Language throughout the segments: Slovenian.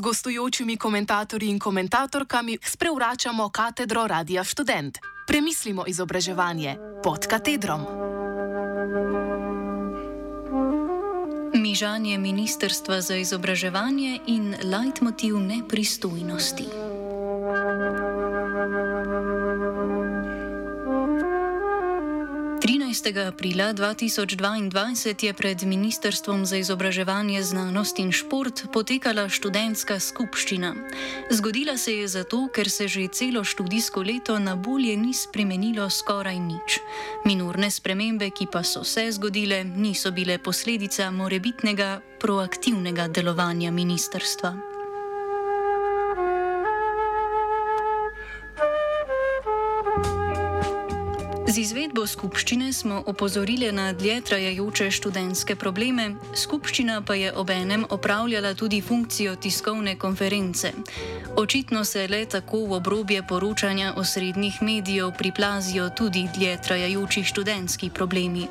gostujočimi komentatorji in komentatorkami sprevračamo katedro Radia Student. Premislimo izobraževanje pod katedrom. Mižanje Ministrstva za izobraževanje in leitmotiv nepristojnosti. 13. aprila 2022 je pred Ministrstvom za izobraževanje, znanost in šport potekala študentska skupščina. Zgodila se je zato, ker se že celo študijsko leto na bolje ni spremenilo skoraj nič. Minorne spremembe, ki pa so se zgodile, niso bile posledica morebitnega proaktivnega delovanja ministrstva. Z izvedbo skupščine smo opozorili na dlje trajajoče študentske probleme, skupščina pa je obenem opravljala tudi funkcijo tiskovne konference. Očitno se le tako v obrobje poročanja osrednjih medijev priplazijo tudi dlje trajajoči študentski problemi.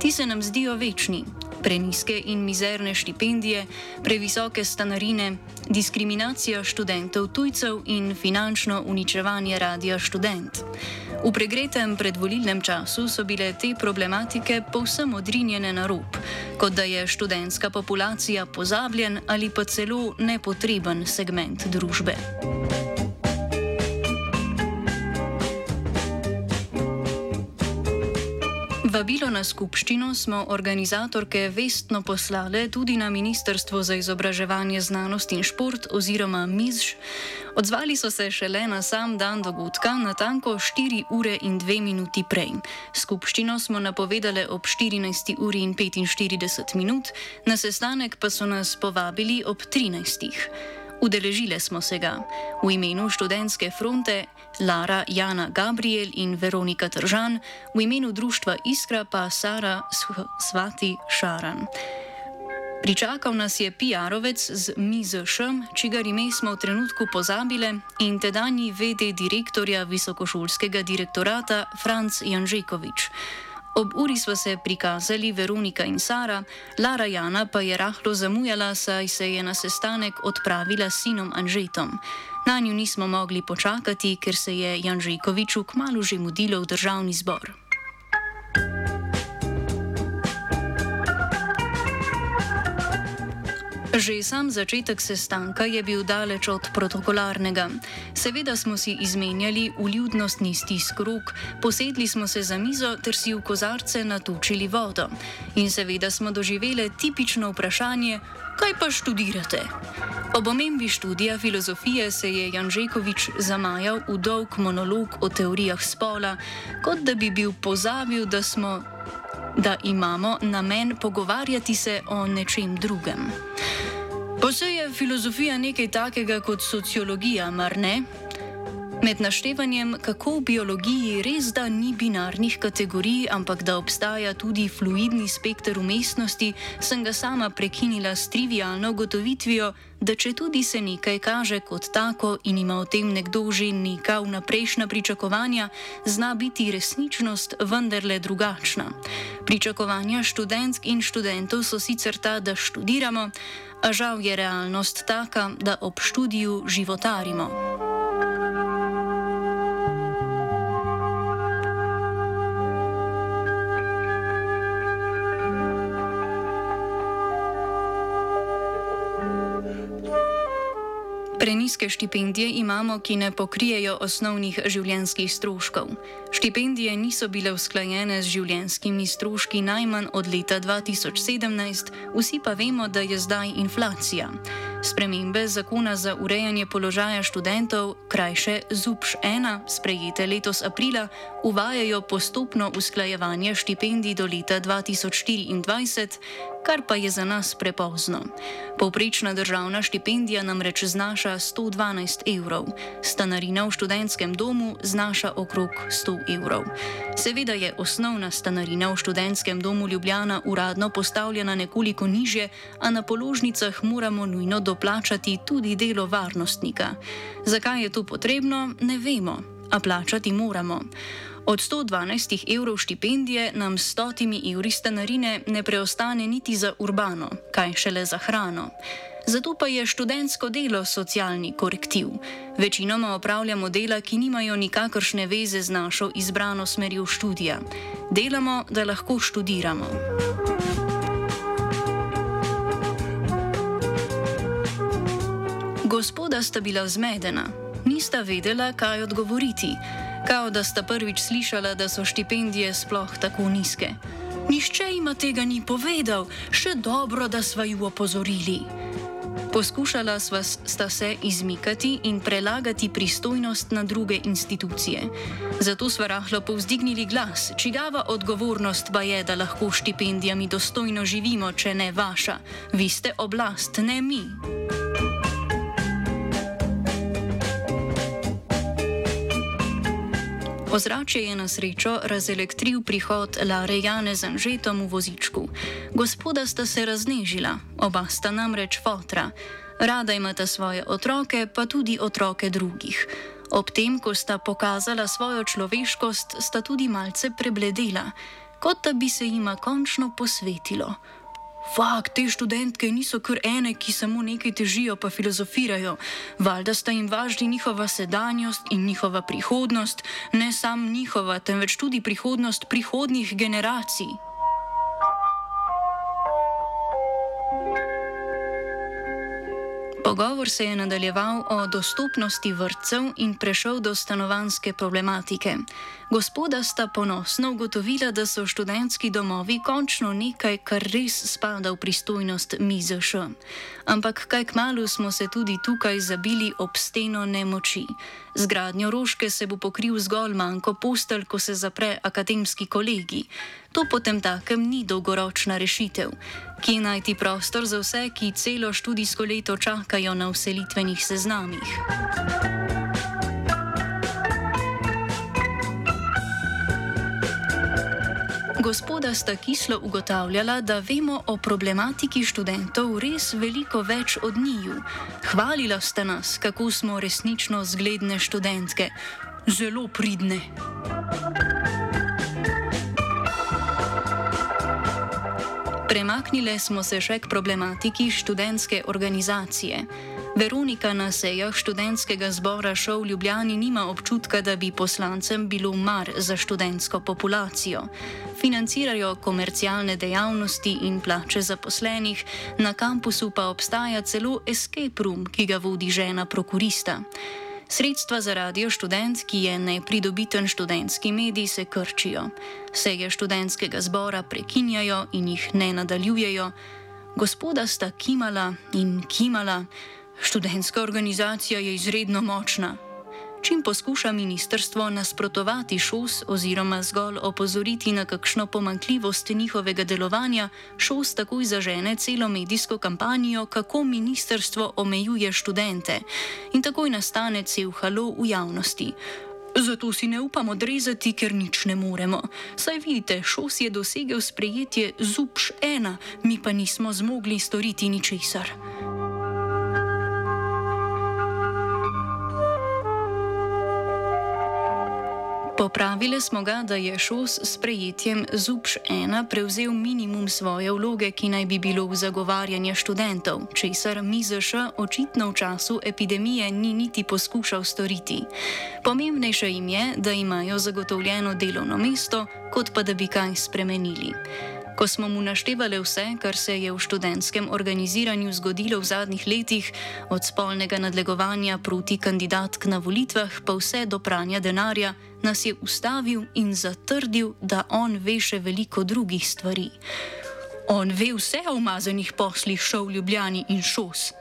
Ti se nam zdijo večni. Preniske in mizerne štipendije, previsoke stanarine, diskriminacija študentov tujcev in finančno uničevanje radia študent. V pregretem predvolilnem času so bile te problematike povsem odrinjene na rob, kot da je študentska populacija pozabljen ali pa celo nepotreben segment družbe. Vabilo na skupščino smo organizatorke vestno poslale tudi na Ministrstvo za izobraževanje, znanost in šport oziroma MIZŽ. Odzvali so se šele na sam dan dogodka, natanko 4 ure in 2 minuti prej. Skupščino smo napovedali ob 14 uri in 45 minut, na sestanek pa so nas povabili ob 13. Udeležile smo se ga v imenu študentske fronte Lara Jana Gabriel in Veronika Tržan, v imenu društva Iskra pa Sara Svati Šaran. Pričakal nas je PR-ovec z MIZŠ, čigar ime smo v trenutku pozabile, in tedajni VD direktorja Visokošolskega direktorata Franz Janžekovič. Ob uri smo se prikazali Veronika in Sara, Lara Jana pa je rahlo zamujala, saj se je na sestanek odpravila s sinom Anžetom. Na njo nismo mogli počakati, ker se je Janžekoviču kmalo že mudilo v državni zbor. Že sam začetek sestanka je bil daleč od protokolarnega. Seveda smo si izmenjali uljudnostni stisk rok, posedli smo se za mizo ter si v kozarce natočili vodo. In seveda smo doživeli tipično vprašanje, kaj pa študirate? Ob omembi študija filozofije se je Janžekovič zamajal v dolg monolog o teorijah spola, kot da bi bil pozabil, da smo. Da imamo namen pogovarjati se o nečem drugem. Se je filozofija nekaj takega kot sociologija, mar ne? Med naštevanjem, kako v biologiji res da ni binarnih kategorij, ampak da obstaja tudi fluidni spekter umestnosti, sem ga sama prekinila s trivialno gotovitvijo, da če tudi se nekaj kaže kot tako in ima o tem nekdo že neka vnaprejšnja pričakovanja, zna biti resničnost vendarle drugačna. Pričakovanja študentk in študentov so sicer ta, da študiramo, a žal je realnost taka, da ob študiju životarimo. Preniske štipendije imamo, ki ne pokrijejo osnovnih življenjskih stroškov. Štipendije niso bile usklajene z življenjskimi stroški najmanj od leta 2017, vsi pa vemo, da je zdaj inflacija. Spremembe zakona za urejanje položaja študentov, krajše ZUPŠ-1, sprejete letos aprila, uvajajo postopno usklajevanje štipendij do leta 2024, kar pa je za nas prepozno. Povprečna državna štipendija namreč znaša 112 evrov, stanarina v študentskem domu znaša okrog 100 evrov. Seveda je osnovna stanarina v študentskem domu Ljubljana uradno postavljena nekoliko niže, a na položnicah moramo nujno doplačati tudi delo varnostnika. Zakaj je to potrebno, ne vemo, a plačati moramo. Od 112 evrov štipendije nam s 100 evri stanarine ne preostane niti za urbano, kaj šele za hrano. Zato pa je študentsko delo socialni korektiv. Večinoma opravljamo dela, ki nimajo nikakršne veze z našo izbrano smerjo študija. Delamo, da lahko študiramo. Gospoda sta bila zmedena, nista vedela, kaj odgovoriti, kao da sta prvič slišala, da so štipendije sploh tako nizke. Nihče jima tega ni povedal, še dobro, da sva ju opozorili. Poskušala sta se izmikati in prelagati pristojnost na druge institucije. Zato sva rahlo povzdignili glas, čigava odgovornost pa je, da lahko štipendijami dostojno živimo, če ne vaša. Vi ste oblast, ne mi. Ozračje je na srečo razelektril prihod Lare Jane z Anžetom v vozičku. Gospoda sta se raznežila, oba sta namreč fotra. Rada imata svoje otroke, pa tudi otroke drugih. Ob tem, ko sta pokazala svojo človeškost, sta tudi malce prebledela, kot da bi se jima končno posvetilo. Fak, te študentke niso kar ene, ki samo nekaj težijo pa filozofirajo. Valjda sta jim važni njihova sedanjost in njihova prihodnost, ne sam njihova, temveč tudi prihodnost prihodnjih generacij. Pogovor se je nadaljeval o dostopnosti vrtcev in prešel do stanovanske problematike. Gospoda sta ponosno ugotovila, da so študentski domovi končno nekaj, kar res spada v pristojnost MIZŠ. Ampak kaj k malu smo se tudi tukaj zabili ob steno nemoči. Z gradnjo rožke se bo pokril zgolj manjko postelj, ko se zapre akademski kolegi. To potem takem ni dolgoročna rešitev. Kje najti prostor za vse, ki celo študijsko leto čakajo na vselitvenih seznamih? Gospoda sta kislo ugotavljala, da vemo o problematiki študentov res veliko več od njiju. Hvalila sta nas, kako smo resnično zgledne študentke. Zelo pridne. Premaknile smo se še k problematiki študentske organizacije. Veronika na sejah študentskega zbora šov Ljubljani nima občutka, da bi poslancem bilo mar za študentsko populacijo. Financirajo komercialne dejavnosti in plače zaposlenih, na kampusu pa obstaja celo escape room, ki ga vodi žena prokurista. Sredstva za radio študent, ki je nepridobiten študentski medij, se krčijo. Seje študentskega zbora prekinjajo in jih ne nadaljujejo. Gospoda sta kimala in kimala, študentska organizacija je izredno močna, čim poskuša ministrstvo nasprotovati šos oziroma zgolj opozoriti na kakšno pomankljivost njihovega delovanja, šos takoj zažene celo medijsko kampanjo, kako ministrstvo omejuje študente in takoj nastane cel halo v javnosti. Zato si ne upamo odrezati, ker nič ne moremo. Saj vidite, šos je dosegel sprejetje ZUPŠ 1, mi pa nismo zmogli storiti ničesar. Popravili smo ga, da je ŠOS s prejetjem ZUPŠ 1 prevzel minimum svoje vloge, ki naj bi bilo v zagovarjanje študentov, česar MIZŠ očitno v času epidemije ni niti poskušal storiti. Pomembnejše jim je, da imajo zagotovljeno delovno mesto, kot pa da bi kaj spremenili. Ko smo mu naštevali vse, kar se je v študentskem organiziranju zgodilo v zadnjih letih, od spolnega nadlegovanja proti kandidatk na volitvah, pa vse do pranja denarja, nas je ustavil in zatrdil, da on ve še veliko drugih stvari. On ve vse o umazanih poslih šov v Ljubljani in šos.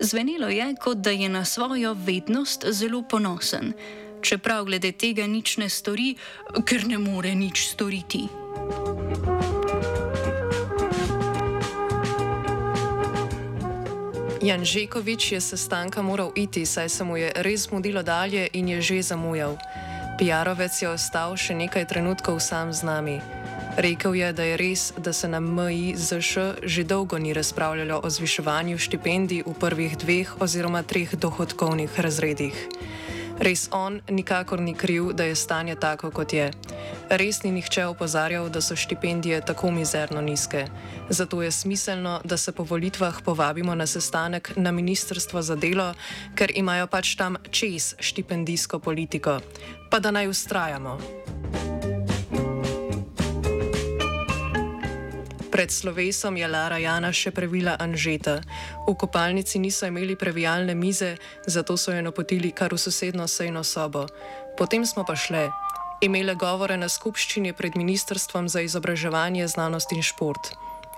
Zvenelo je, kot da je na svojo vednost zelo ponosen, čeprav glede tega nič ne stori, ker ne more nič storiti. Jan Žekovič je sestanka moral iti, saj se mu je res mudilo dalje in je že zamujal. Pijarovec je ostal še nekaj trenutkov sam z nami. Rekel je, da je res, da se na MIZŠ že dolgo ni razpravljalo o zviševanju štipendij v prvih dveh oziroma treh dohodkovnih razredih. Res on nikakor ni kriv, da je stanje tako, kot je. Res ni nihče opozarjal, da so štipendije tako mizerno nizke. Zato je smiselno, da se po volitvah povabimo na sestanek na Ministrstvo za delo, ker imajo pač tam čez štipendijsko politiko. Pa da naj ustrajamo. Pred slovesom je Lara Jana še previla Anžeta. V kopalnici niso imeli previjalne mize, zato so jo napotili kar v sosedno sejno sobo. Potem smo pa šle. Imele govore na skupščini pred Ministrstvom za izobraževanje, znanost in šport.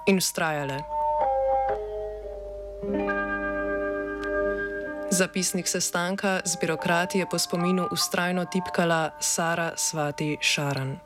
In ustrajale. Zapisnik sestanka z birokrati je po spominu ustrajno tipkala Sara Svati Šaran.